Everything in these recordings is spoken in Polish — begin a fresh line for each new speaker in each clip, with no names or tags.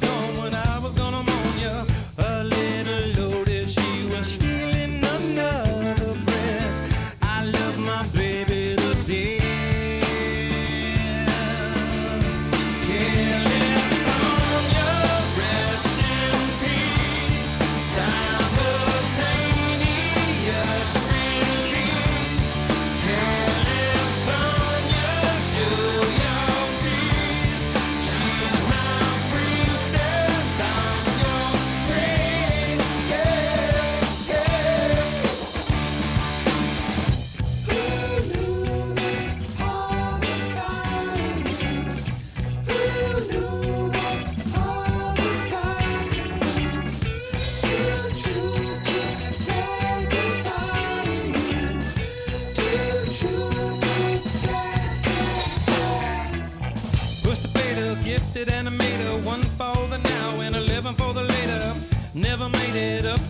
gone when I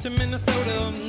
to Minnesota.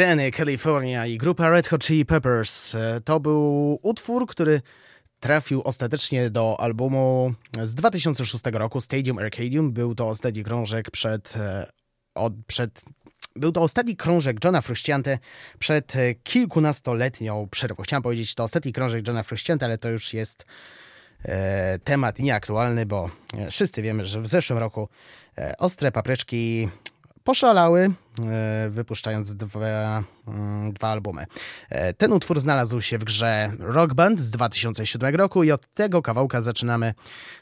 Jenny California
i grupa Red Hot Chili Peppers. E, to był utwór, który trafił ostatecznie do albumu z 2006 roku Stadium Arcadium. Był to ostatni krążek przed, e, od, przed był to ostatni krążek Johna Frusciante przed e, kilkunastoletnią przerwą. Chciałem powiedzieć, to ostatni krążek Johna Frusciante, ale to już jest e, temat nieaktualny, bo wszyscy wiemy, że w zeszłym roku e, ostre papryczki poszalały, e, wypuszczając dwa, mm, dwa albumy. E, Ten utwór znalazł się w grze Rock Band z 2007 roku i od tego kawałka zaczynamy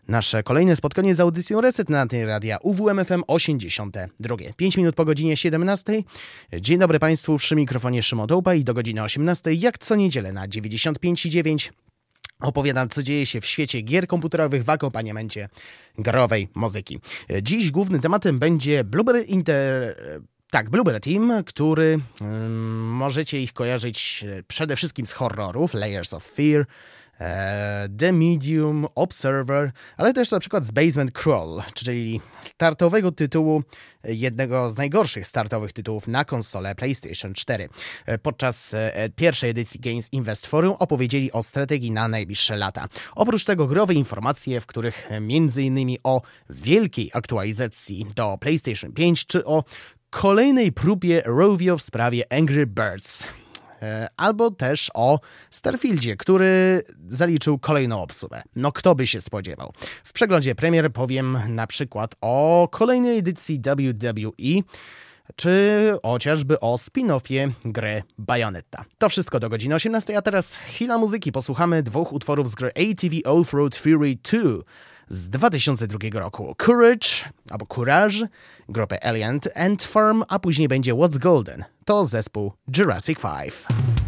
nasze kolejne spotkanie z audycją Reset na tej radia UWMFM 82. 5 minut po godzinie 17. Dzień dobry Państwu, przy mikrofonie Szymon i do godziny 18 jak co niedzielę na 95,9 Opowiadam, co dzieje się w świecie gier komputerowych w akompaniamencie growej muzyki. Dziś głównym tematem będzie Blueberry Inter... Tak, Blueberry Team, który możecie ich kojarzyć e, przede wszystkim z horrorów, Layers of Fear, The Medium, Observer, ale też na przykład z Basement Crawl, czyli startowego tytułu, e, jednego z najgorszych startowych tytułów na konsolę PlayStation 4. E, Podczas e, pierwszej edycji Games Invest Forum opowiedzieli o strategii na najbliższe lata. Oprócz tego growe informacje, w których m.in. o wielkiej aktualizacji do PlayStation 5 czy o kolejnej próbie Rovio w sprawie Angry Birds. E, Albo też o Starfieldzie, który zaliczył kolejną obsługę. No kto by się spodziewał. W przeglądzie premier powiem na przykład o kolejnej edycji WWE, czy chociażby o spin-offie gry Bayonetta. To wszystko do godziny 18, a teraz chwila muzyki. Posłuchamy dwóch utworów z gry ATV Off-Road Fury 2 z 2002 roku. Courage, albo Courage, grupę Alien Ant Farm, a później będzie What's Golden. To zespół Jurassic 5.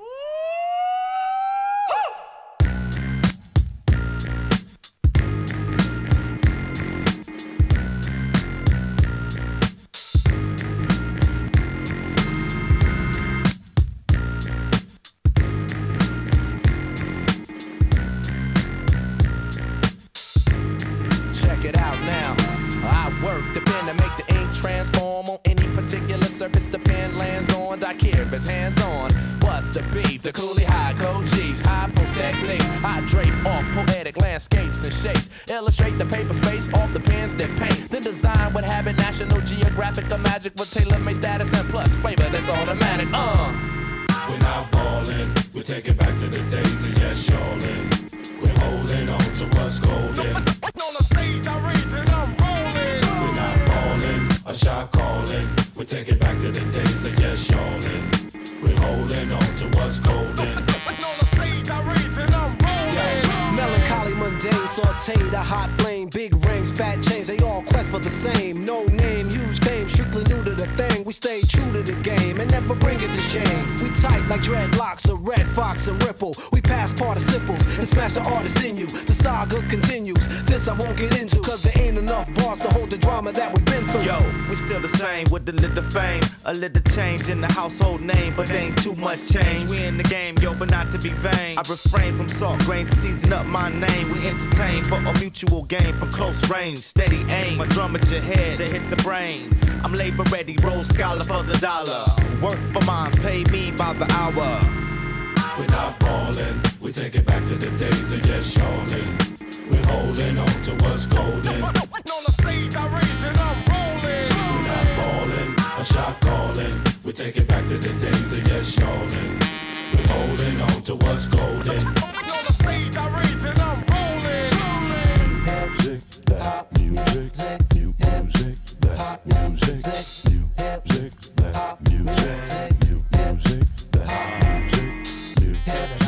Days of yes, y'allin'. We're holding on to what's golden.
On the stage, I rage and I'm rolling.
We're not falling, a shot calling. We take it back to the days of yes, y'allin'. We're holding on to what's golden.
On the stage, I rage and I'm rolling.
Melancholy, mundane, sauteed, a hot flame, big rings, fat chains, they all quest for the same. No name, huge fame, strictly We stay true to the game and never bring it to shame. We tight like dreadlocks, a red fox and ripple. We pass participles and smash the artist in you. The saga continues. This I won't get into, cause there ain't enough bars to hold the drama that we've been through.
Yo, we still the same with a little fame, a little change in the household name, but ain't too much change. We in the game, yo, but not to be vain. I refrain from salt grains to season up my name. We entertain for a mutual gain from close range, steady aim. My drum at your head to hit the brain. I'm labor ready, roll scholar for the dollar. Work for mines, pay me by the hour.
We're not falling, we take it back to the days of yes, y'allin'. We're holding on to what's golden.
On the stage, I rage and I'm rolling.
We're not falling, a shot calling. We take it back to the days of yes, y'allin'. We're holding on to what's golden.
On the stage, I rage and I'm rolling.
Music, that music, new music, that music, that music, that music, new music, that music,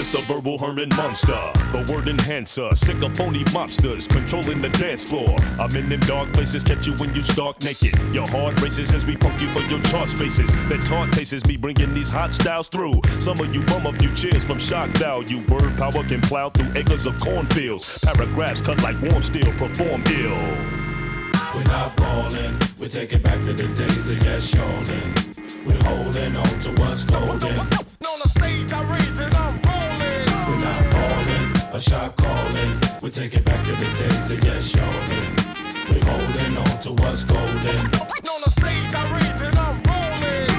Yo, well, it's the verbal Herman monster, the word enhancer, sick of phony mobsters controlling the dance floor. I'm in them dark places, catch you when you stark naked. Your heart races as we poke you for your chart spaces. That taunt tastes me bringing these hot styles through. Some of you bum a few cheers from shock value. Word power can plow through acres of cornfields. Paragraphs cut like warm steel, perform ill.
We're not falling, we take it back to the days of yes, y'allin'. We're holding on to what's golden.
On the stage, I
a shot calling. We take it back to the days of yes, holding on to what's golden.
On the stage, I rage and I'm rolling.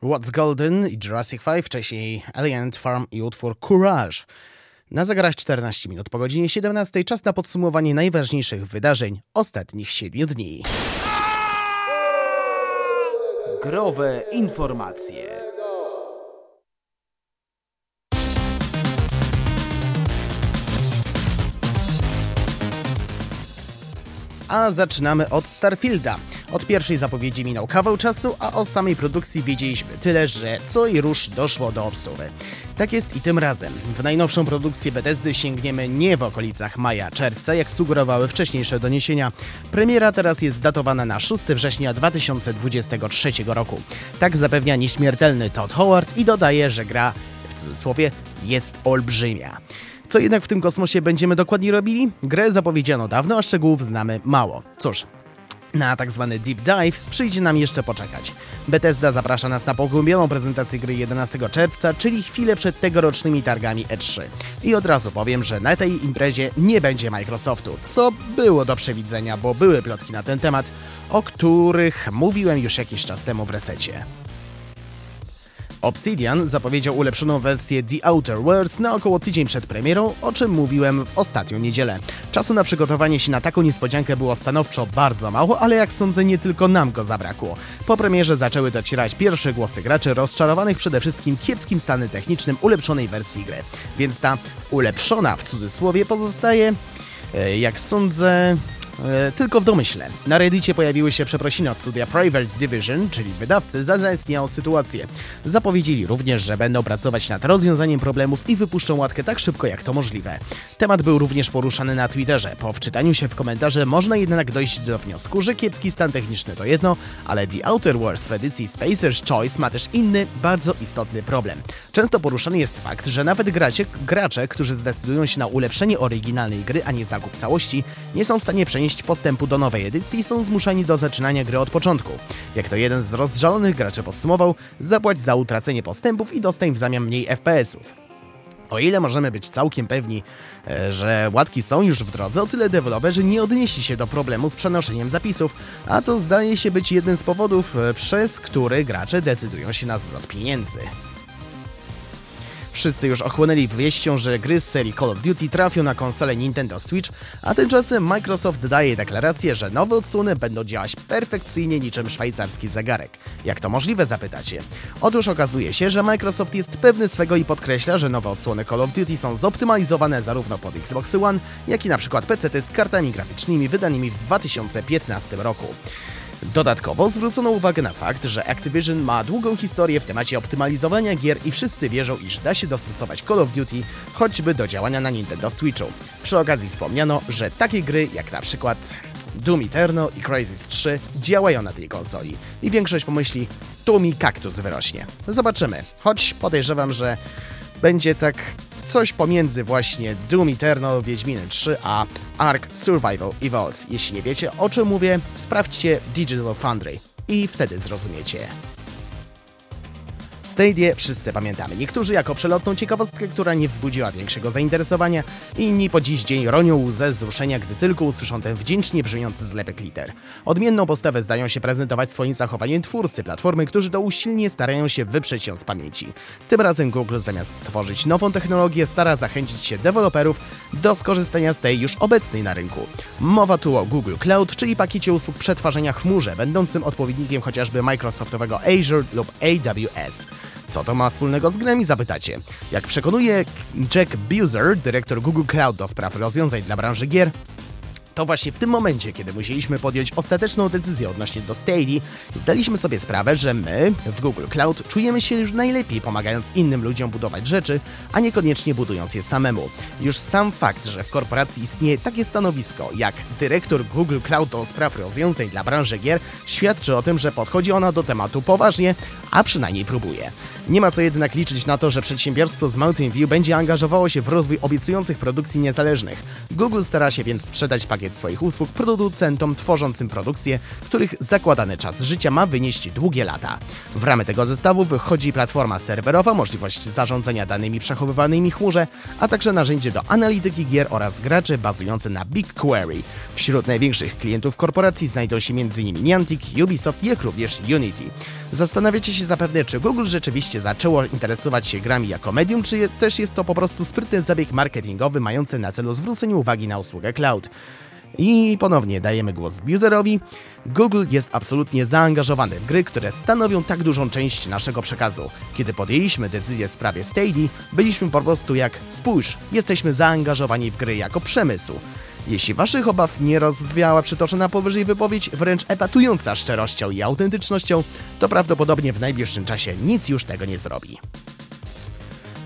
What's Golden i Jurassic 5, wcześniej Alien Farm i utwór Courage. Na zegarach 14 minut po godzinie 17 czas na podsumowanie najważniejszych wydarzeń ostatnich 7 dni.
Growe informacje.
A zaczynamy od Starfielda. Od pierwszej zapowiedzi minął kawał czasu, a o samej produkcji wiedzieliśmy tyle, że co i rusz doszło do obsuwy. Tak jest i tym razem. W najnowszą produkcję Bethesdy sięgniemy nie w okolicach maja-czerwca, jak sugerowały wcześniejsze doniesienia. Premiera teraz jest datowana na 6 września 2023 roku. Tak zapewnia nieśmiertelny Todd Howard i dodaje, że gra, w cudzysłowie, jest olbrzymia. Co jednak w tym kosmosie będziemy dokładnie robili? Grę zapowiedziano dawno, a szczegółów znamy mało. Cóż, na tak zwany deep dive przyjdzie nam jeszcze poczekać. Bethesda zaprasza nas na pogłębioną prezentację gry 11 czerwca, czyli chwilę przed tegorocznymi targami E3. I od razu powiem, że na tej imprezie nie będzie Microsoftu, co było do przewidzenia, bo były plotki na ten temat, o których mówiłem już jakiś czas temu w resecie. Obsidian zapowiedział ulepszoną wersję The Outer Worlds na około tydzień przed premierą, o czym mówiłem w ostatnią niedzielę. Czasu na przygotowanie się na taką niespodziankę było stanowczo bardzo mało, ale jak sądzę nie tylko nam go zabrakło. Po premierze zaczęły docierać pierwsze głosy graczy rozczarowanych przede wszystkim kiepskim stanem technicznym ulepszonej wersji gry. Więc ta ulepszona w cudzysłowie pozostaje, e, jak sądzę, e, tylko w domyśle. Na Reddicie pojawiły się przeprosiny od studia Private Division, czyli wydawcy, za zaistniałą sytuację. Zapowiedzieli również, że będą pracować nad rozwiązaniem problemów i wypuszczą łatkę tak szybko, jak to możliwe. Temat był również poruszany na Twitterze. Po wczytaniu się w komentarze można jednak dojść do wniosku, że kiepski stan techniczny to jedno, ale The Outer Worlds w edycji Spacer's Choice ma też inny, bardzo istotny problem. Często poruszany jest fakt, że nawet gracie, gracze, którzy zdecydują się na ulepszenie oryginalnej gry, a nie zakup całości, nie są w stanie przenieść postępu do nowej edycji są zmuszani do zaczynania gry od początku. Jak to jeden z rozżalonych graczy podsumował, zapłać za utracenie postępów i dostań w zamian mniej FPS-ów. O ile możemy być całkiem pewni, e, że łatki są już w drodze, o tyle deweloperzy nie odnieśli się do problemu z przenoszeniem zapisów, a to zdaje się być jednym z powodów, e, przez który gracze decydują się na zwrot pieniędzy. Wszyscy już ochłonęli wieścią, że gry z serii Call of Duty trafią na konsolę Nintendo Switch, a tymczasem Microsoft daje deklarację, że nowe odsłony będą działać perfekcyjnie niczym szwajcarski zegarek. Jak to możliwe, zapytacie? Otóż okazuje się, że Microsoft jest pewny swego i podkreśla, że nowe odsłony Call of Duty są zoptymalizowane zarówno pod Xbox One, jak i na przykład PC z kartami graficznymi wydanymi w 2015 roku. Dodatkowo zwrócono uwagę na fakt, że Activision ma długą historię w temacie optymalizowania gier i wszyscy wierzą, iż da się dostosować Call of Duty choćby do działania na Nintendo Switchu. Przy okazji wspomniano, że takie gry jak na przykład Doom Eternal i Crysis 3 działają na tej konsoli i większość pomyśli, tu mi kaktus wyrośnie. Zobaczymy, choć podejrzewam, że będzie tak coś pomiędzy właśnie Doom Eternal, Wiedźminem 3 a Ark Survival Evolved. Jeśli nie wiecie o czym mówię, sprawdźcie Digital Foundry i wtedy zrozumiecie. Stadia wszyscy pamiętamy. Niektórzy jako przelotną ciekawostkę, która nie wzbudziła większego zainteresowania, inni po dziś dzień ronią łzę wzruszenia, gdy tylko usłyszą ten wdzięcznie brzmiący zlepek liter. Odmienną postawę zdają się prezentować swoim zachowaniem twórcy platformy, którzy to usilnie starają się wyprzeć ją z pamięci. Tym razem Google zamiast tworzyć nową technologię, stara zachęcić się deweloperów do skorzystania z tej już obecnej na rynku. Mowa tu o Google Cloud, czyli pakiecie usług przetwarzania chmurze, będącym odpowiednikiem chociażby Microsoftowego Azure lub AWS. Co to ma wspólnego z grami, zapytacie? Jak przekonuje Jack Buser, dyrektor Google Cloud do spraw rozwiązań dla branży gier, to właśnie w tym momencie, kiedy musieliśmy podjąć ostateczną decyzję odnośnie do Stadia, zdaliśmy sobie sprawę, że my w Google Cloud czujemy się już najlepiej pomagając innym ludziom budować rzeczy, a niekoniecznie budując je samemu. Już sam fakt, że w korporacji istnieje takie stanowisko jak dyrektor Google Cloud do spraw rozwiązań dla branży gier, świadczy o tym, że podchodzi ona do tematu poważnie, a przynajmniej próbuje. Nie ma co jednak liczyć na to, że przedsiębiorstwo z Mountain View będzie angażowało się w rozwój obiecujących produkcji niezależnych. Google stara się więc sprzedać pakiet swoich usług producentom tworzącym produkcje, których zakładany czas życia ma wynieść długie lata. W ramy tego zestawu wychodzi platforma serwerowa, możliwość zarządzania danymi przechowywanymi w chmurze, a także narzędzie do analityki gier oraz graczy bazujące na BigQuery. Wśród największych klientów korporacji znajdą się m.in. Niantic, Ubisoft, jak również Unity. Zastanawiacie się zapewne, czy Google rzeczywiście zaczęło interesować się grami jako medium, czy też jest to po prostu sprytny zabieg marketingowy mający na celu zwrócenie uwagi na usługę cloud. I ponownie dajemy głos Buserowi. Google jest absolutnie zaangażowany w gry, które stanowią tak dużą część naszego przekazu. Kiedy podjęliśmy decyzję w sprawie Stadia, byliśmy po prostu jak spójrz, jesteśmy zaangażowani w gry jako przemysł. Jeśli waszych obaw nie rozwiała przytoczona powyżej wypowiedź, wręcz epatująca szczerością i autentycznością, to prawdopodobnie w najbliższym czasie nic już tego nie zrobi.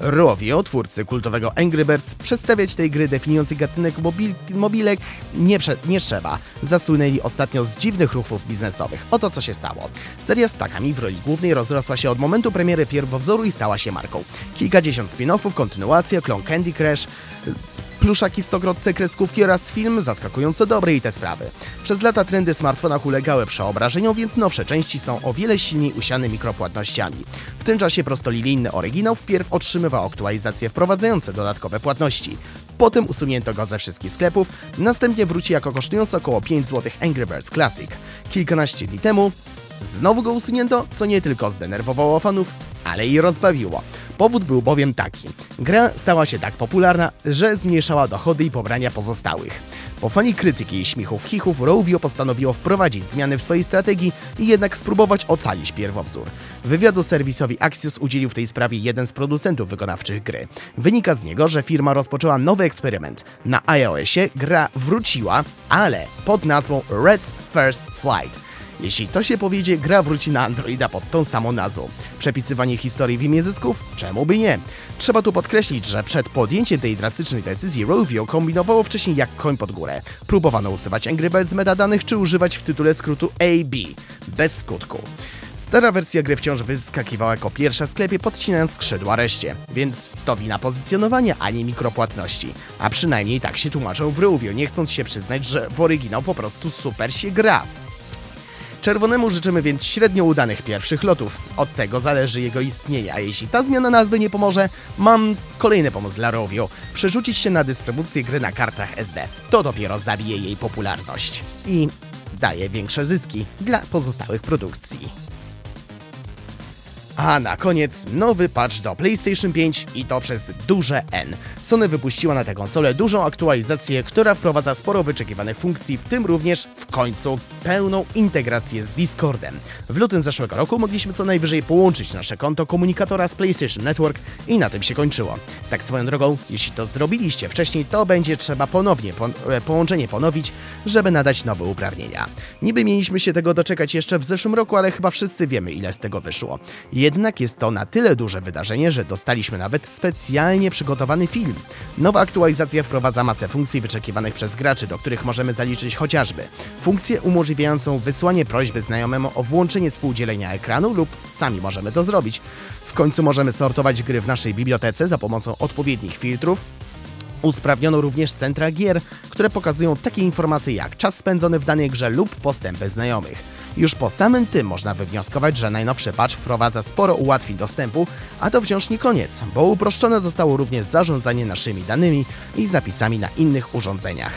Rovio, twórcy kultowego Angry Birds, przedstawiać tej gry definiujący gatunek mobil mobilek nie, nie trzeba. Zasłynęli ostatnio z dziwnych ruchów biznesowych. Oto co się stało. Seria z ptakami w roli głównej rozrosła się od momentu premiery pierwowzoru i stała się marką. Kilkadziesiąt spin-offów, kontynuacja, klon Candy Crush, pluszaki w stokrotce, kreskówki oraz film zaskakująco dobre i te sprawy. Przez lata trendy w smartfonach ulegały przeobrażeniom, więc nowsze części są o wiele silniej usiane mikropłatnościami. W tym czasie prostolinijny oryginał wpierw otrzymywał aktualizacje wprowadzające dodatkowe płatności. Potem usunięto go ze wszystkich sklepów, następnie wróci jako kosztujący około 5 zł Angry Birds Classic. Kilkanaście dni temu Znowu go usunięto, co nie tylko zdenerwowało fanów, ale i rozbawiło. Powód był bowiem taki. Gra stała się tak popularna, że zmniejszała dochody i pobrania pozostałych. Po fali krytyki i śmiechów chichów Rovio postanowiło wprowadzić zmiany w swojej strategii i jednak spróbować ocalić pierwowzór. Wywiadu serwisowi Axios udzielił w tej sprawie jeden z producentów wykonawczych gry. Wynika z niego, że firma rozpoczęła nowy eksperyment. Na iOSie gra wróciła, ale pod nazwą Red's First Flight. Jeśli to się powiedzie, gra wróci na Androida pod tą samą nazwą. Przepisywanie historii w imię zysków? Czemu by nie? Trzeba tu podkreślić, że przed podjęciem tej drastycznej decyzji Rovio kombinowało wcześniej jak koń pod górę. Próbowano usuwać Angry Birds z metadanych czy używać w tytule skrótu AB. Bez skutku. Stara wersja gry wciąż wyskakiwała jako pierwsza w sklepie, podcinając skrzydła reszcie, więc to wina pozycjonowania, a nie mikropłatności. A przynajmniej tak się tłumaczą w Rovio, nie chcąc się przyznać, że w oryginał po prostu super się gra. Czerwonemu życzymy więc średnio udanych pierwszych lotów. Od tego zależy jego istnienie, a jeśli ta zmiana nazwy nie pomoże, mam kolejny pomysł dla Rovio. Przerzucić się na dystrybucję gry na kartach SD. To dopiero zabije jej popularność. I daje większe zyski dla pozostałych produkcji. A na koniec nowy patch do PlayStation 5 i to przez duże N. Sony wypuściła na tę konsolę dużą aktualizację, która wprowadza sporo wyczekiwanych funkcji, w tym również w końcu pełną integrację z Discordem. W lutym zeszłego roku mogliśmy co najwyżej połączyć nasze konto komunikatora z PlayStation Network i na tym się kończyło. Tak swoją drogą, jeśli to zrobiliście wcześniej, to będzie trzeba ponownie po, e, połączenie ponowić, żeby nadać nowe uprawnienia. Niby mieliśmy się tego doczekać jeszcze w zeszłym roku, ale chyba wszyscy wiemy ile z tego wyszło. Jednak jest to na tyle duże wydarzenie, że dostaliśmy nawet specjalnie przygotowany film. Nowa aktualizacja wprowadza masę funkcji wyczekiwanych przez graczy, do których możemy zaliczyć chociażby funkcję umożliwiającą wysłanie prośby znajomemu o włączenie współdzielenia ekranu lub sami możemy to zrobić. W końcu możemy sortować gry w naszej bibliotece za pomocą odpowiednich filtrów, Usprawniono również centra gier, które pokazują takie informacje jak czas spędzony w danej grze lub postępy znajomych. Już po samym tym można wywnioskować, że najnowszy patch wprowadza sporo ułatwień dostępu, a to wciąż nie koniec, bo uproszczone zostało również zarządzanie naszymi danymi i zapisami na innych urządzeniach.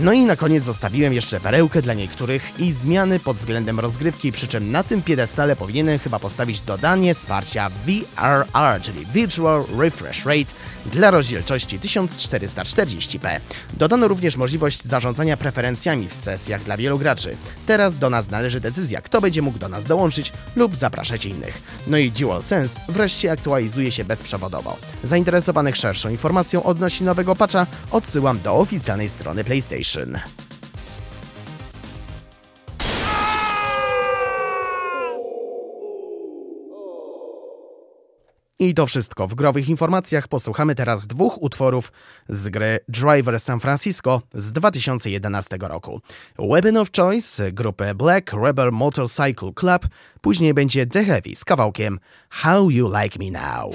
No i na koniec zostawiłem jeszcze perełkę dla niektórych i zmiany pod względem rozgrywki, przy czym na tym piedestale powinienem chyba postawić dodanie wsparcia VRR, czyli Virtual Refresh Rate dla rozdzielczości 1440p. Dodano również możliwość zarządzania preferencjami w sesjach dla wielu graczy. Teraz do nas należy decyzja, kto będzie mógł do nas dołączyć lub zapraszać innych. No i DualSense wreszcie aktualizuje się bezprzewodowo. Zainteresowanych szerszą informacją odnośnie nowego patcha odsyłam do oficjalnej strony PlayStation. I to wszystko. W growych informacjach posłuchamy teraz dwóch utworów z gry Driver San Francisco z 2011 roku. Weapon of Choice grupy Black Rebel Motorcycle Club, później będzie The Heavy z kawałkiem How You Like Me Now.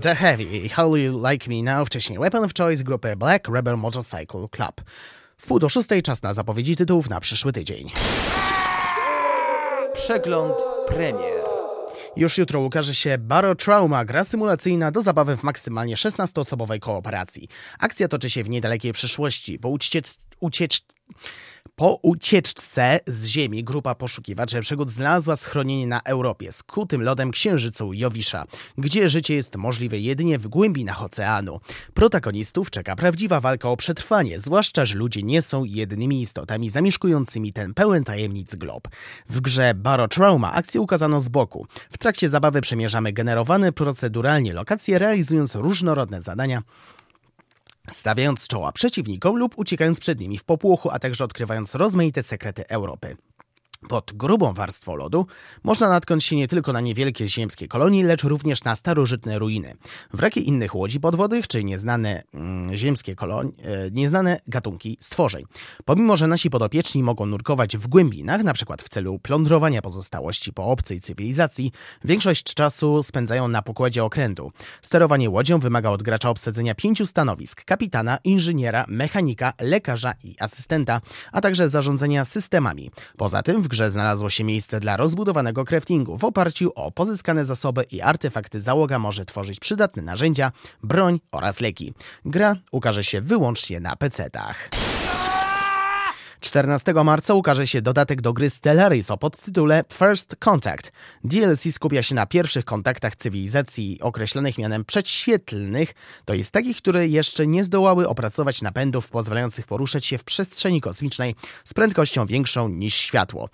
The Heavy, How You Like Me Now, wcześniej Weapon of Choice grupy Black Rebel Motorcycle Club. W pół do szóstej czas na zapowiedzi tytułów na przyszły tydzień.
Przegląd premier.
Już jutro ukaże się Baro Trauma, gra symulacyjna do zabawy w maksymalnie 16-osobowej kooperacji. Akcja toczy się w niedalekiej przyszłości. Po uciec... uciecz... Po ucieczce z Ziemi grupa poszukiwaczy przygód znalazła schronienie na Europie, skutym lodem księżycu Jowisza, gdzie życie jest możliwe jedynie w głębinach oceanu. Protagonistów czeka prawdziwa walka o przetrwanie, zwłaszcza, że ludzie nie są jedynymi istotami zamieszkującymi ten pełen tajemnic glob. W grze Baro Trauma akcję ukazano z boku. W trakcie zabawy przemierzamy generowane proceduralnie lokacje, realizując różnorodne zadania, stawiając czoła przeciwnikom lub uciekając przed nimi w popłochu, a także odkrywając rozmaite sekrety Europy. Pod grubą warstwą lodu można natknąć się nie tylko na niewielkie ziemskie kolonie, lecz również na starożytne ruiny. Wraki innych łodzi podwodnych czy nieznane mm, ziemskie kolonie, e, nieznane gatunki stworzeń. Pomimo, że nasi podopieczni mogą nurkować w głębinach, na przykład w celu plądrowania pozostałości po obcej cywilizacji, większość czasu spędzają na pokładzie okrętu. Sterowanie łodzią wymaga od gracza obsadzenia pięciu stanowisk: kapitana, inżyniera, mechanika, lekarza i asystenta, a także zarządzania systemami. Poza tym w grze znalazło się miejsce dla rozbudowanego craftingu. W oparciu o pozyskane zasoby i artefakty załoga może tworzyć przydatne narzędzia, broń oraz leki. Gra ukaże się wyłącznie na PC-tach. 14 marca ukaże się dodatek do gry Stellaris o podtytule First Contact. DLC skupia się na pierwszych kontaktach cywilizacji określonych mianem przedświetlnych, to jest takich, które jeszcze nie zdołały opracować napędów pozwalających poruszać się w przestrzeni kosmicznej z prędkością większą niż światło.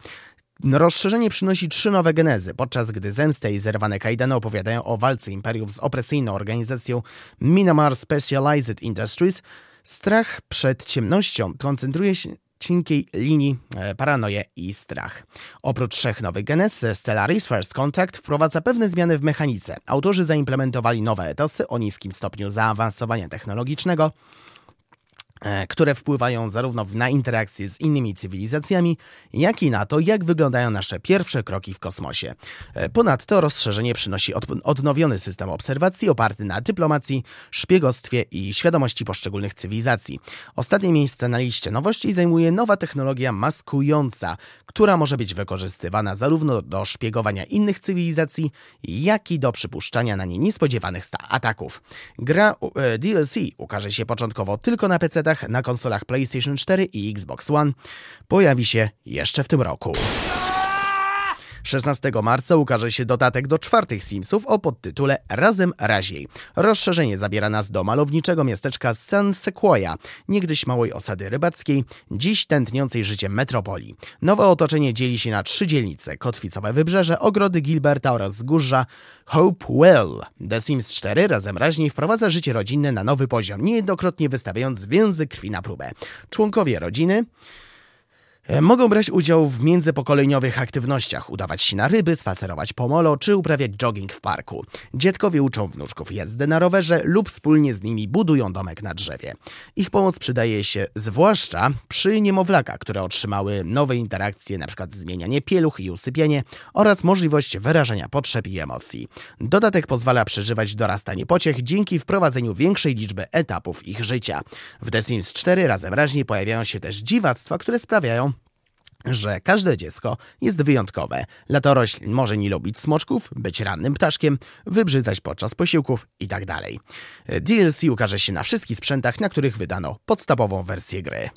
Rozszerzenie przynosi trzy nowe genezy, podczas gdy Zemste i Zerwane Kaidany opowiadają o walce imperiów z opresyjną organizacją Minamar Specialized Industries. Strach przed ciemnością koncentruje się cienkiej linii e, paranoję i strach. Oprócz trzech nowych genez, Stellaris First Contact wprowadza pewne zmiany w mechanice. Autorzy zaimplementowali nowe etosy o niskim stopniu zaawansowania technologicznego, które wpływają zarówno na interakcje z innymi cywilizacjami, jak i na to, jak wyglądają nasze pierwsze kroki w kosmosie. E, Ponadto rozszerzenie przynosi od, odnowiony system obserwacji oparty na dyplomacji, szpiegostwie i świadomości poszczególnych cywilizacji. Ostatnie miejsce na liście nowości zajmuje nowa technologia maskująca, która może być wykorzystywana zarówno do szpiegowania innych cywilizacji, jak i do przypuszczania na nie niespodziewanych ataków. Gra e, DLC ukaże się początkowo tylko na Na konsolach PlayStation 4 i Xbox One. Pojawi się jeszcze w tym roku. 16 marca ukaże się dodatek do czwartych Simsów o podtytule Razem Raziej. Rozszerzenie zabiera nas do malowniczego miasteczka San Sequoia, niegdyś małej osady rybackiej, dziś tętniącej życiem metropolii. Nowe otoczenie dzieli się na trzy dzielnice: Kotwicowe Wybrzeże, Ogrody Gilberta oraz Wzgórza Hopewell. The Sims 4 Razem Raźniej wprowadza życie rodzinne na nowy poziom, niejednokrotnie wystawiając więzy krwi na próbę. Członkowie rodziny Mogą brać udział w międzypokoleniowych aktywnościach, udawać się na ryby, spacerować po molo czy uprawiać jogging w parku. Dziadkowie uczą wnuczków jazdy na rowerze lub wspólnie z nimi budują domek na drzewie. Ich pomoc przydaje się zwłaszcza przy niemowlakach, które otrzymały nowe interakcje, np. zmienianie pieluch i usypienie oraz możliwość wyrażania potrzeb i emocji. Dodatek pozwala przeżywać dorastanie pociech dzięki wprowadzeniu większej liczby etapów ich życia. W The Sims 4 razem raźniej pojawiają się też dziwactwa, które sprawiają, że każde dziecko jest wyjątkowe. Latorośl może nie lubić smoczków, być rannym ptaszkiem, wybrzydzać podczas posiłków itd. DLC ukaże się na wszystkich sprzętach, na których wydano podstawową wersję gry.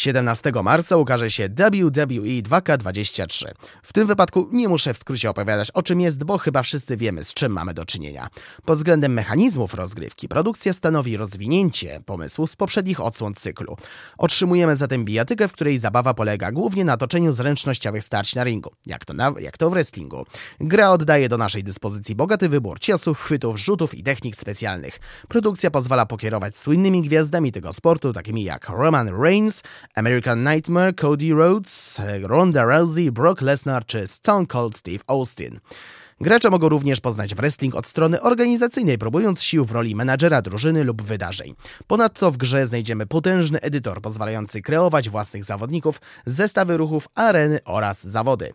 17 marca ukaże się WWE 2K23. W tym wypadku nie muszę w skrócie opowiadać o czym jest, bo chyba wszyscy wiemy z czym mamy do czynienia. Pod względem mechanizmów rozgrywki produkcja stanowi rozwinięcie pomysłu z poprzednich odsłon cyklu. Otrzymujemy zatem bijatykę, w której zabawa polega głównie na toczeniu zręcznościowych starć na ringu, jak to, na, jak to w wrestlingu. Gra oddaje do naszej dyspozycji bogaty wybór ciosów, chwytów, rzutów i technik specjalnych. Produkcja pozwala pokierować słynnymi gwiazdami tego sportu, takimi jak Roman Reigns, American Nightmare, Cody Rhodes, Ronda Rousey, Brock Lesnar czy Stone Cold Steve Austin. Gracze mogą również poznać wrestling od strony organizacyjnej, próbując sił w roli menadżera drużyny lub wydarzeń. Ponadto w grze znajdziemy potężny edytor pozwalający kreować własnych zawodników, zestawy ruchów, areny oraz zawody.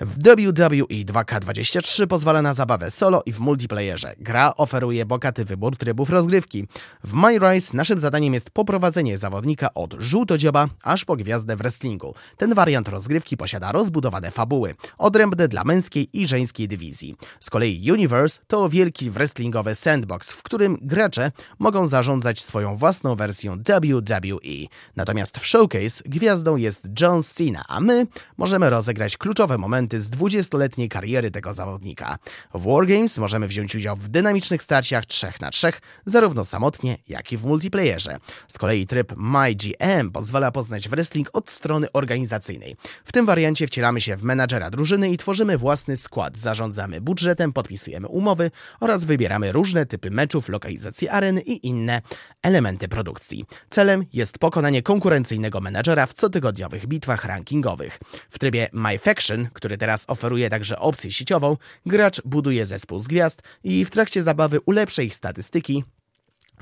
W WWE 2K23 pozwala na zabawę solo i w multiplayerze. Gra oferuje bogaty wybór trybów rozgrywki. W My Rise naszym zadaniem jest poprowadzenie zawodnika od żółtodzioba aż po gwiazdę w wrestlingu. Ten wariant rozgrywki posiada rozbudowane fabuły, odrębne dla męskiej i żeńskiej dywizji. Z kolei Universe to wielki wrestlingowy sandbox, w którym gracze mogą zarządzać swoją własną wersją WWE. Natomiast w Showcase gwiazdą jest John Cena, a my możemy rozegrać kluczowe momenty z 20-letniej kariery tego zawodnika. W Wargames możemy wziąć udział w dynamicznych starciach 3 na 3 zarówno samotnie, jak i w multiplayerze. Z kolei tryb MyGM pozwala poznać wrestling od strony organizacyjnej. W tym wariancie wcielamy się w menadżera drużyny i tworzymy własny skład, zarządzamy budżetem, podpisujemy umowy oraz wybieramy różne typy meczów, lokalizacje areny i inne elementy produkcji. Celem jest pokonanie konkurencyjnego menadżera w cotygodniowych bitwach rankingowych. W trybie My Faction, który teraz oferuje także opcję sieciową, gracz buduje zespół z gwiazd i w trakcie zabawy ulepsza ich statystyki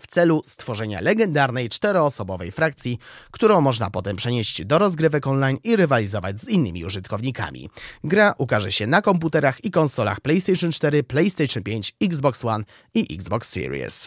w celu stworzenia legendarnej czteroosobowej frakcji, którą można potem przenieść do rozgrywek online i rywalizować z innymi użytkownikami. Gra ukaże się na komputerach i konsolach PlayStation 4, PlayStation 5, Xbox One i Xbox Series.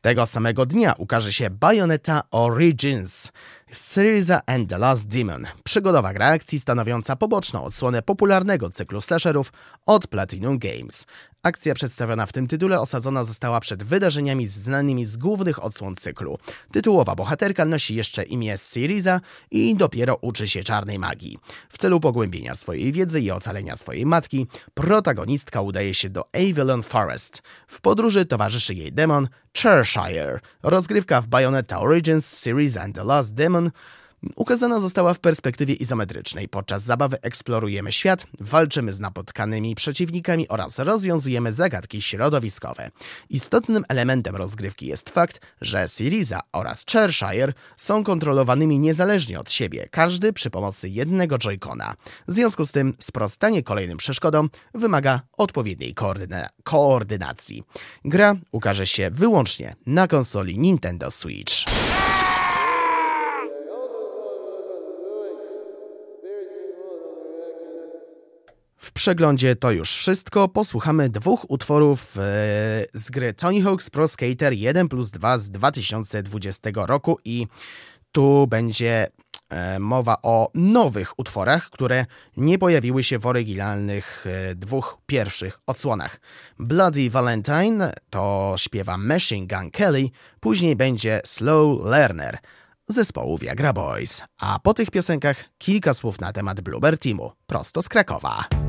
Tego samego dnia ukaże się Bayonetta Origins.
Syriza and the Last Demon. Przygodowa gra akcji stanowiąca poboczną odsłonę popularnego cyklu slasherów od Platinum Games. Akcja przedstawiona w tym tytule osadzona została przed wydarzeniami znanymi z głównych odsłon cyklu. Tytułowa bohaterka nosi jeszcze imię Syriza i dopiero uczy się czarnej magii. W celu pogłębienia swojej wiedzy i ocalenia swojej matki, protagonistka udaje się do Avalon Forest. W podróży towarzyszy jej demon Cheshire. Rozgrywka w Bayonetta Origins Series and the Last Demon ukazana została w perspektywie izometrycznej. Podczas zabawy eksplorujemy świat, walczymy z napotkanymi przeciwnikami oraz rozwiązujemy zagadki środowiskowe. Istotnym elementem rozgrywki jest fakt, że Syriza oraz Cheshire są kontrolowanymi niezależnie od siebie, każdy przy pomocy jednego joycona. W związku z tym sprostanie kolejnym przeszkodom wymaga odpowiedniej koordyna- koordynacji. Gra ukaże się wyłącznie na konsoli Nintendo Switch. W przeglądzie to już wszystko. Posłuchamy dwóch utworów e, z gry Tony Hawk's Pro Skater 1 plus 2 z 2020 roku i tu będzie e, mowa o nowych utworach, które nie pojawiły się w oryginalnych e, dwóch pierwszych odsłonach. Bloody Valentine to śpiewa Machine Gun Kelly, później będzie Slow Learner zespołu Viagra Boys. A po tych piosenkach kilka słów na temat Bluebird Teamu, prosto z Krakowa.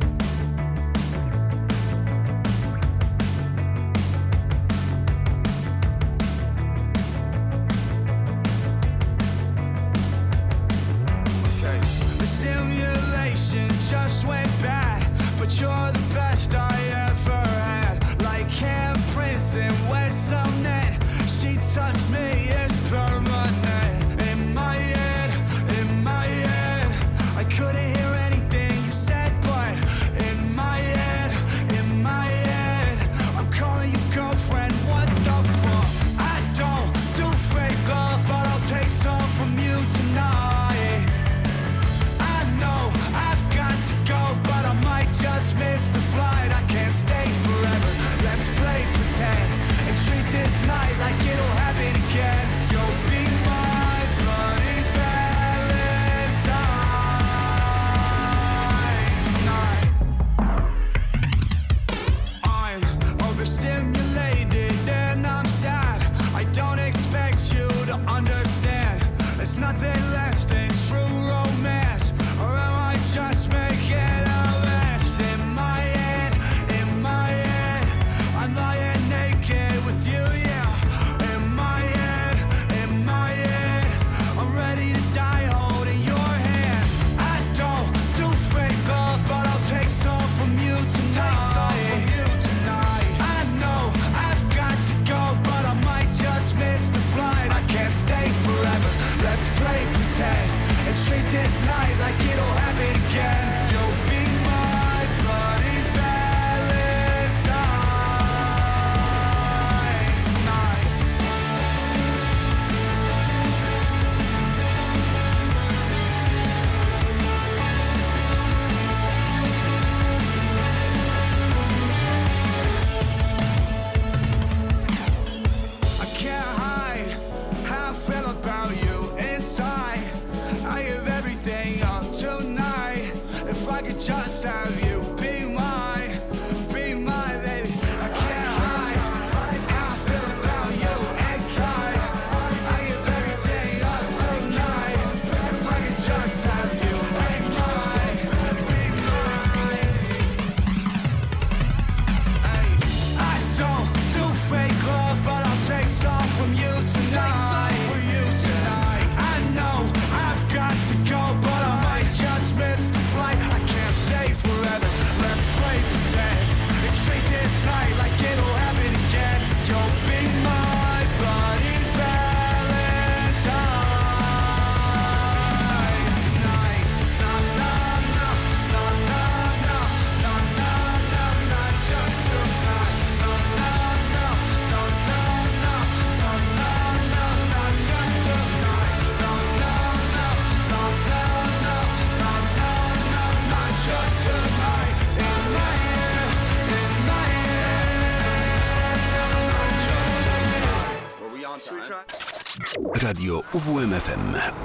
UWMFM.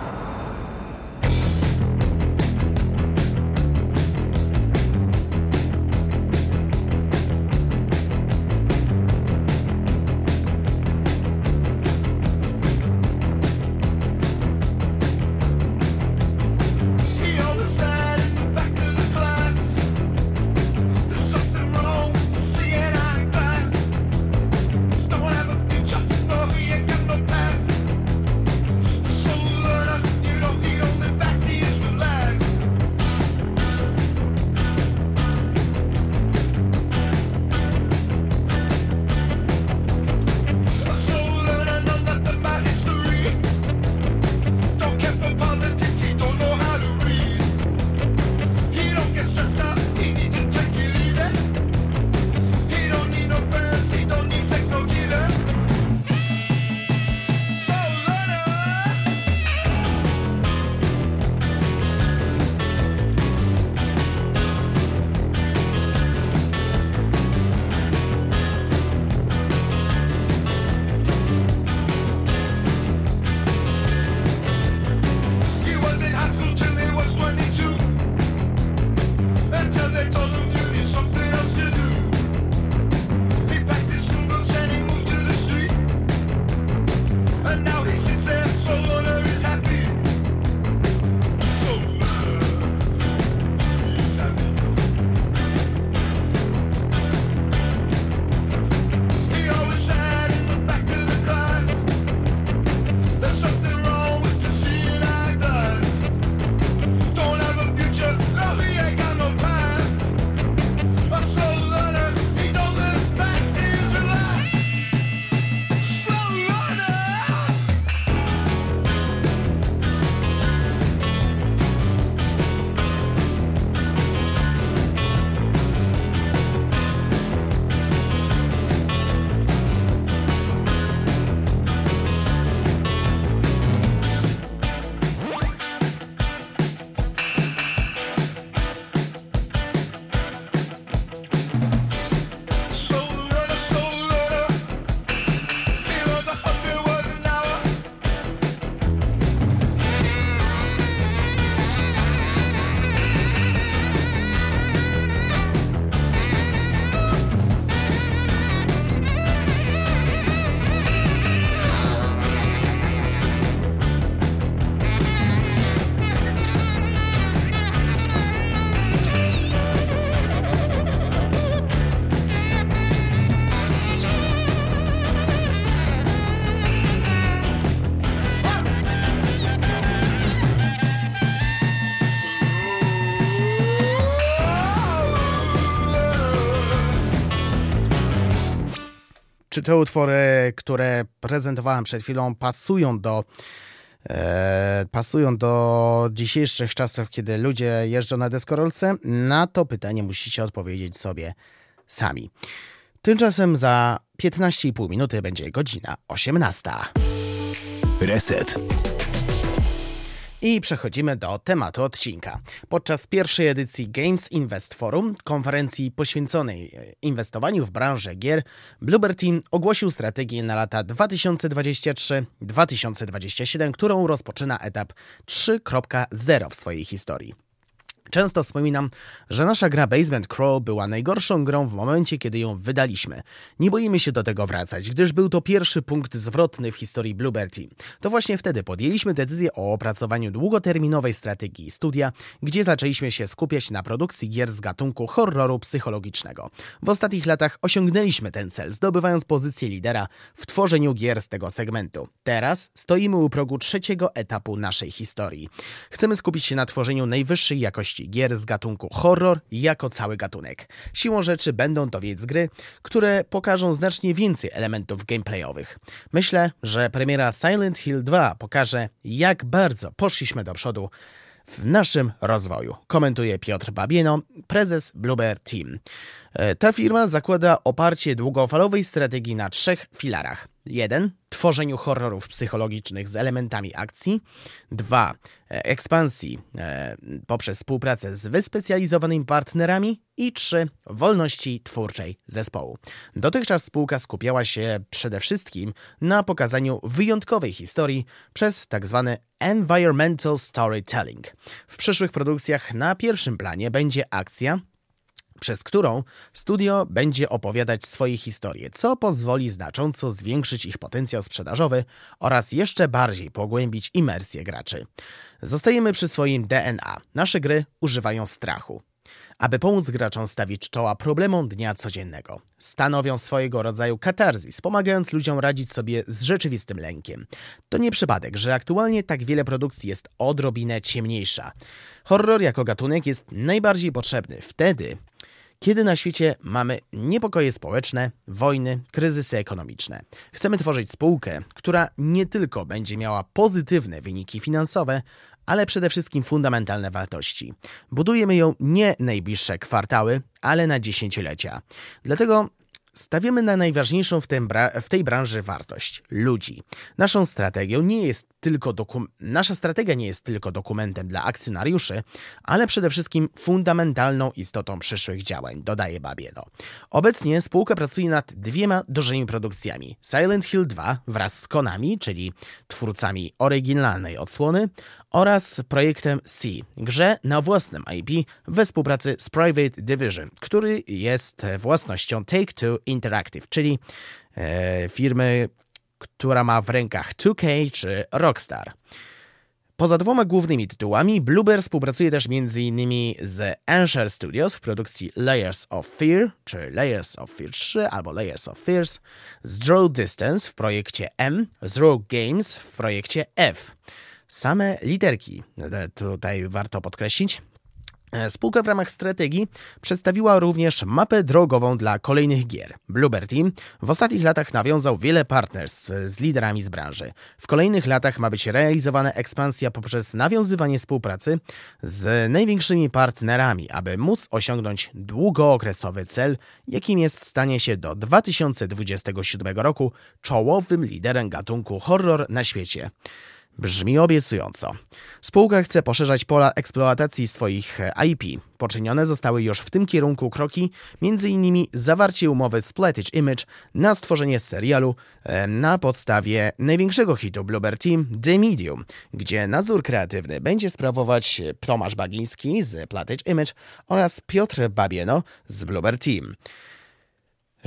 Te utwory, które prezentowałem przed chwilą, pasują do. E, pasują do dzisiejszych czasów, kiedy ludzie jeżdżą na deskorolce? Na to pytanie musicie odpowiedzieć sobie sami. Tymczasem za 15,5 minuty będzie godzina 18.
Reset.
I przechodzimy do tematu odcinka. Podczas pierwszej edycji Games Invest Forum, konferencji poświęconej e, inwestowaniu w branżę gier, Bluebird Team ogłosił strategię na lata 2023-2027, którą rozpoczyna etap 3.0 w swojej historii. Często wspominam, że nasza gra Basement Crawl była najgorszą grą w momencie, kiedy ją wydaliśmy. Nie boimy się do tego wracać, gdyż był to pierwszy punkt zwrotny w historii Bluebird Team. To właśnie wtedy podjęliśmy decyzję o opracowaniu długoterminowej strategii studia, gdzie zaczęliśmy się skupiać na produkcji gier z gatunku horroru psychologicznego. W ostatnich latach osiągnęliśmy ten cel, zdobywając pozycję lidera w tworzeniu gier z tego segmentu. Teraz stoimy u progu trzeciego etapu naszej historii. Chcemy skupić się na tworzeniu najwyższej jakości gier z gatunku horror jako cały gatunek. Siłą rzeczy będą to więc gry, które pokażą znacznie więcej elementów gameplayowych. Myślę, że premiera Silent Hill 2 pokaże, jak bardzo poszliśmy do przodu w naszym rozwoju. Komentuje Piotr Babieno, prezes Bluebird Team. E, Ta firma zakłada oparcie długofalowej strategii na trzech filarach. Jeden, tworzeniu horrorów psychologicznych z elementami akcji. Dwa, e, ekspansji e, poprzez współpracę z wyspecjalizowanymi partnerami. I trzy, wolności twórczej zespołu. Dotychczas spółka skupiała się przede wszystkim na pokazaniu wyjątkowej historii przez tzw. environmental storytelling. W przyszłych produkcjach na pierwszym planie będzie akcja, przez którą studio będzie opowiadać swoje historie, co pozwoli znacząco zwiększyć ich potencjał sprzedażowy oraz jeszcze bardziej pogłębić imersję graczy. Zostajemy przy swoim DNA. Nasze gry używają strachu. Aby pomóc graczom stawić czoła problemom dnia codziennego. Stanowią swojego rodzaju katarzis, pomagając ludziom radzić sobie z rzeczywistym lękiem. To nie przypadek, że aktualnie tak wiele produkcji jest odrobinę ciemniejsza. Horror jako gatunek jest najbardziej potrzebny wtedy, kiedy na świecie mamy niepokoje społeczne, wojny, kryzysy ekonomiczne. Chcemy tworzyć spółkę, która nie tylko będzie miała pozytywne wyniki finansowe, ale przede wszystkim fundamentalne wartości. Budujemy ją nie najbliższe kwartały, ale na dziesięciolecia. Dlatego Stawiamy na najważniejszą w, w tej branży wartość ludzi. Naszą strategią nie jest tylko Nasza strategia nie jest tylko dokumentem dla akcjonariuszy, ale przede wszystkim fundamentalną istotą przyszłych działań, dodaje Babieno. Obecnie spółka pracuje nad dwiema dużymi produkcjami: Silent Hill 2 wraz z Konami, czyli twórcami oryginalnej odsłony, oraz projektem C, grze na własnym IP we współpracy z Private Division, który jest własnością Take-Two Interactive, czyli e, firmy, która ma w rękach 2K czy Rockstar. Poza dwoma głównymi tytułami, Bluebird współpracuje też m.in. z Ansher Studios w produkcji Layers of Fear, czy Layers of Fear 3 albo Layers of Fears, z Draw Distance w projekcie M, z Rogue Games w projekcie F. Same literki, e, tutaj warto podkreślić. E, Spółka w ramach strategii przedstawiła również mapę drogową dla kolejnych gier. Bluebird Team w ostatnich latach nawiązał wiele partnerstw z liderami z branży. W kolejnych latach ma być realizowana ekspansja poprzez nawiązywanie współpracy z największymi partnerami, aby móc osiągnąć długookresowy cel, jakim jest stanie się do 2027 roku czołowym liderem gatunku horror na świecie. Brzmi obiecująco. Spółka chce poszerzać pola eksploatacji swoich e, IP. Poczynione zostały już w tym kierunku kroki, m.in. zawarcie umowy z Platige Image na stworzenie serialu e, na podstawie największego hitu Bluebird Team The Medium, gdzie nadzór kreatywny będzie sprawować Tomasz Bagiński z Platige Image oraz Piotr Babieno z Bluebird Team.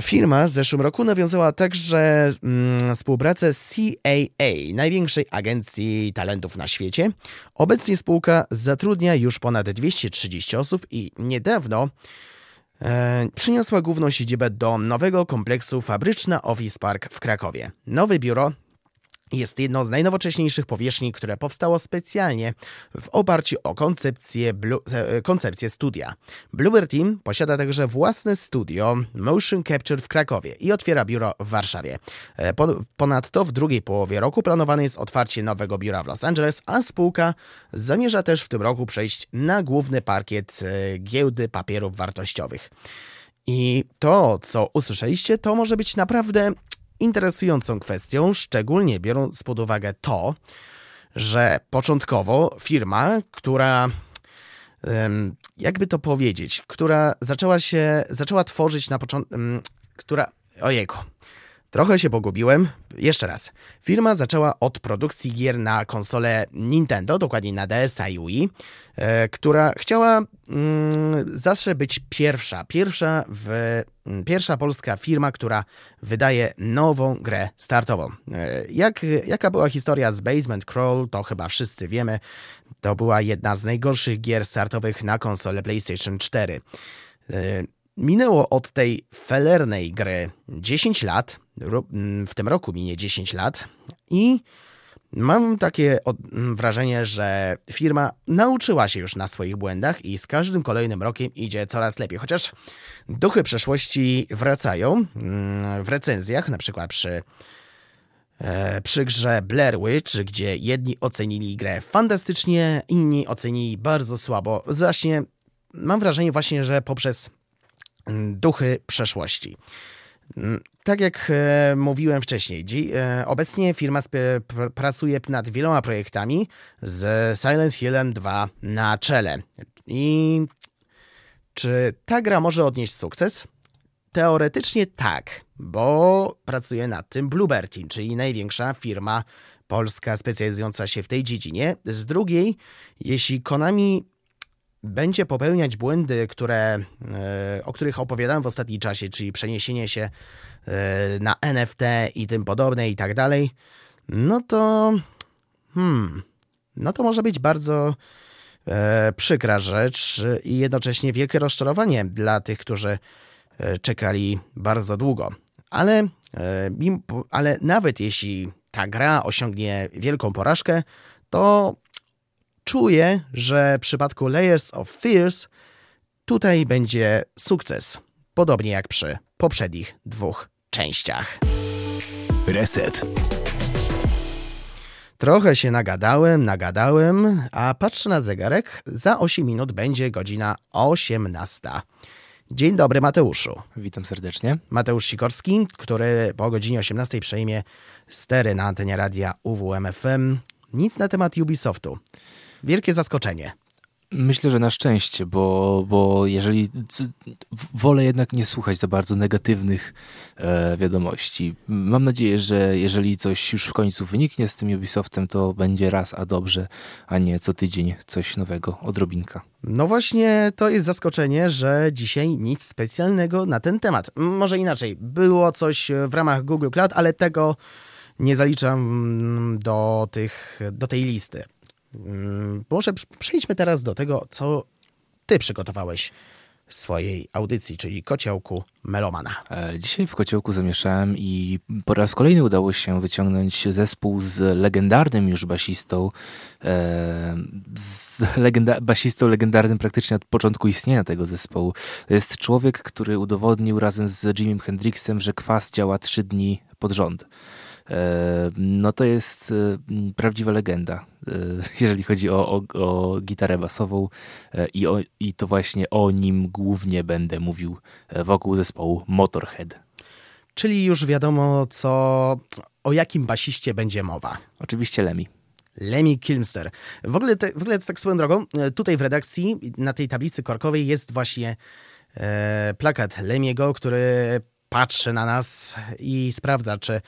Firma w zeszłym roku nawiązała także mm, współpracę z CAA, największej agencji talentów na świecie. Obecnie spółka zatrudnia już ponad 230 osób i niedawno e, przyniosła główną siedzibę do nowego kompleksu Fabryczna Office Park w Krakowie. Nowe biuro jest jedną z najnowocześniejszych powierzchni, które powstało specjalnie w oparciu o koncepcję, Blue, e, koncepcję studia. Bluebird Team posiada także własne studio Motion Capture w Krakowie i otwiera biuro w Warszawie. E, pon- Ponadto w drugiej połowie roku planowane jest otwarcie nowego biura w Los Angeles, a spółka zamierza też w tym roku przejść na główny parkiet e, giełdy papierów wartościowych. I to, co usłyszeliście, to może być naprawdę interesującą kwestią, szczególnie biorąc pod uwagę to, że początkowo firma, która jakby to powiedzieć, która zaczęła się, zaczęła tworzyć na początku, która, ojejku, trochę się pogubiłem, jeszcze raz. Firma zaczęła od produkcji gier na konsolę Nintendo, dokładnie na DS i Wii, e, która chciała mm, zawsze być pierwsza, pierwsza w mm, Pierwsza polska firma, która wydaje nową grę startową. E, Jak, jaka była historia z Basement Crawl, to chyba wszyscy wiemy. To była jedna z najgorszych gier startowych na konsolę PlayStation 4. E, Minęło od tej felernej gry 10 lat, w tym roku minie 10 lat i mam takie wrażenie, że firma nauczyła się już na swoich błędach i z każdym kolejnym rokiem idzie coraz lepiej. Chociaż duchy przeszłości wracają mm, w recenzjach, na przykład przy e, przy grze Blair Witch, gdzie jedni ocenili grę fantastycznie, inni ocenili bardzo słabo. Właśnie mam wrażenie właśnie, że poprzez mm, duchy przeszłości. Tak jak e, mówiłem wcześniej, dzi, e, obecnie firma sp- pr- pracuje nad wieloma projektami z Silent Hillem 2 na czele. I czy ta gra może odnieść sukces? Teoretycznie tak, bo pracuje nad tym Bluebird czyli największa firma polska specjalizująca się w tej dziedzinie. Z drugiej, jeśli Konami będzie popełniać błędy, które, e, o których opowiadałem w ostatnim czasie, czyli przeniesienie się e, na NFT i tym podobne i tak dalej, no to hmm, no to może być bardzo e, przykra rzecz i jednocześnie wielkie rozczarowanie dla tych, którzy czekali bardzo długo. Ale, ale nawet jeśli ta gra osiągnie wielką porażkę, to czuję, że w przypadku Layers of Fears tutaj będzie sukces, podobnie jak przy poprzednich dwóch częściach.
Reset.
Trochę się nagadałem, nagadałem, a patrzę na zegarek, za 8 minut będzie godzina 18. Dzień dobry Mateuszu.
Witam serdecznie.
Mateusz Sikorski, który po godzinie 18 przejmie stery na antenie radia UWMFM. Nic na temat Ubisoftu. Wielkie zaskoczenie.
Myślę, że na szczęście, bo, bo jeżeli wolę jednak nie słuchać za bardzo negatywnych e, wiadomości. Mam nadzieję, że jeżeli coś już w końcu wyniknie z tym Ubisoftem, to będzie raz a dobrze, a nie co tydzień coś nowego, odrobinka.
No właśnie, to jest zaskoczenie, że dzisiaj nic specjalnego na ten temat. Może inaczej, było coś w ramach Google Cloud, ale tego nie zaliczam do, tych, do tej listy. Mm, Może pr- przejdźmy teraz do tego, co ty przygotowałeś swojej audycji, czyli kociołku Melomana.
E, Dzisiaj w kociołku zamieszałem i po raz kolejny udało się wyciągnąć zespół z legendarnym już basistą, e, z legenda- basistą legendarnym praktycznie od początku istnienia tego zespołu. Jest człowiek, który udowodnił razem z Jimim Hendrixem, że kwas działa trzy dni pod rząd. No to jest e, prawdziwa legenda, e, jeżeli chodzi o, o, o gitarę basową e, i, o, i to właśnie o nim głównie będę mówił wokół zespołu Motorhead.
Czyli już wiadomo, co, o jakim basiście będzie mowa.
Oczywiście Lemmy.
Lemmy Kilmster. W ogóle, te, w ogóle tak swoją drogą, tutaj w redakcji, na tej tablicy korkowej jest właśnie e, plakat Lemiego, który patrzy na nas i sprawdza, czy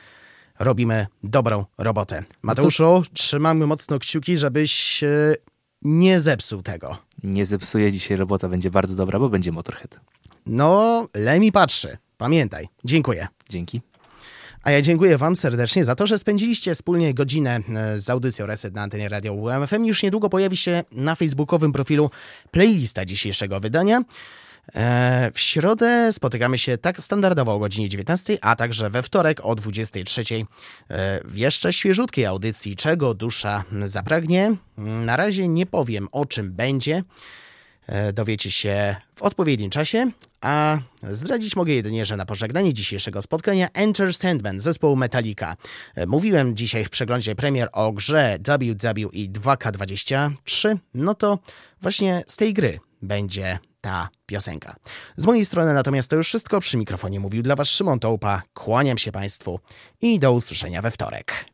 robimy dobrą robotę. Mateuszu, trzymamy mocno kciuki, żebyś e, nie zepsuł tego.
Nie zepsuje dzisiaj robota, będzie bardzo dobra, bo będzie Motorhead.
No, Lemmy patrzy. Pamiętaj. Dziękuję.
Dzięki.
A ja dziękuję Wam serdecznie za to, że spędziliście wspólnie godzinę e, z audycją Reset na antenie Radio UMFM. Już niedługo pojawi się na facebookowym profilu playlista dzisiejszego wydania. E, W środę spotykamy się tak standardowo o godzinie 19, a także we wtorek o 23 e, w jeszcze świeżutkiej audycji Czego dusza zapragnie. Na razie nie powiem o czym będzie. E, dowiecie się w odpowiednim czasie, a zdradzić mogę jedynie, że na pożegnanie dzisiejszego spotkania Enter Sandman zespołu Metallica. Mówiłem dzisiaj w przeglądzie premier o grze WWE 2K23, no to właśnie z tej gry będzie ta piosenka. Z mojej strony natomiast to już wszystko. Przy mikrofonie mówił dla Was Szymon Tołpa. Kłaniam się Państwu i do usłyszenia we wtorek.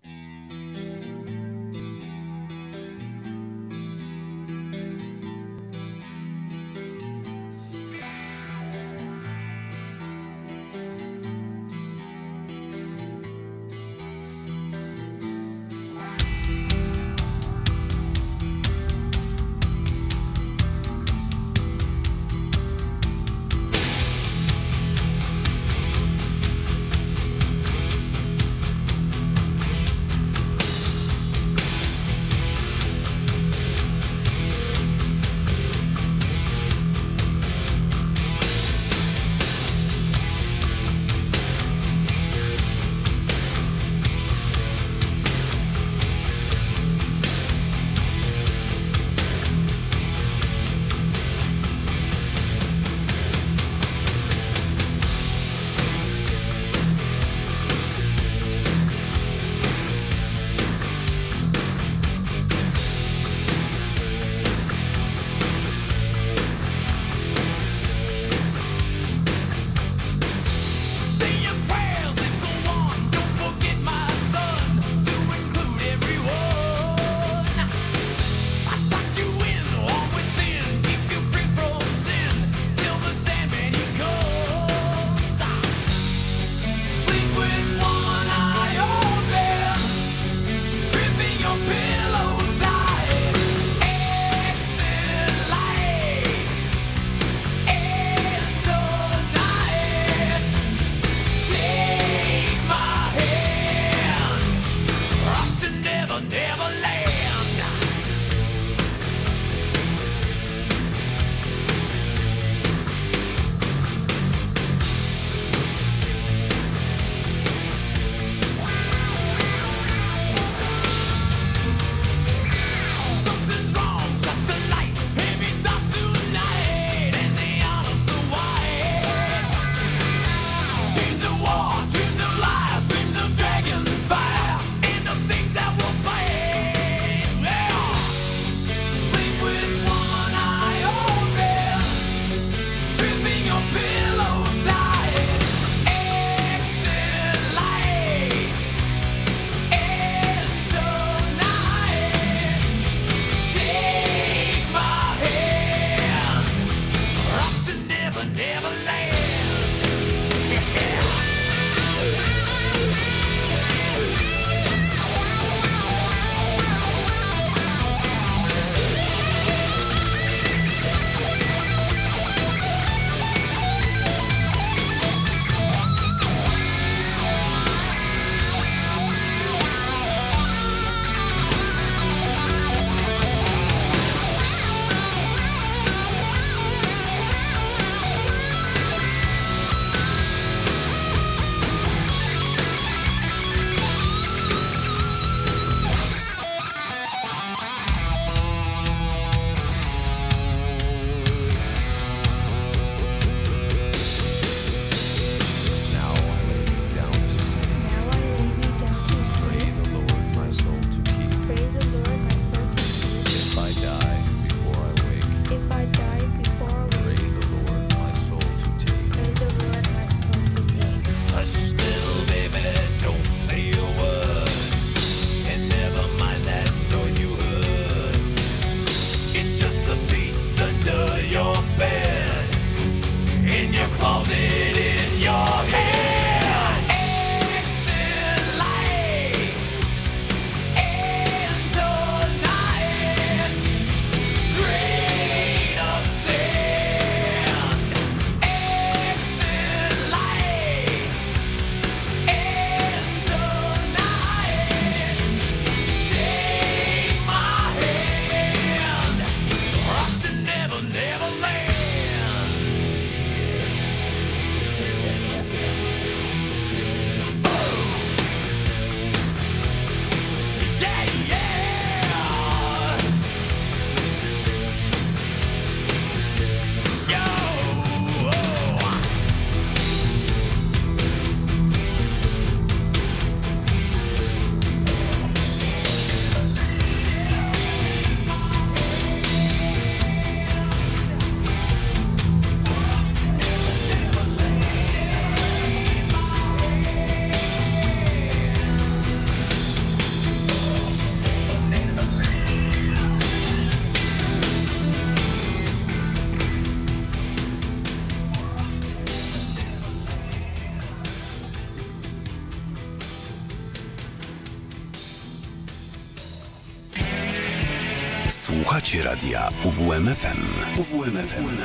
Słuchacie radia UWMFM. UWMFM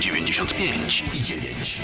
95 i 9.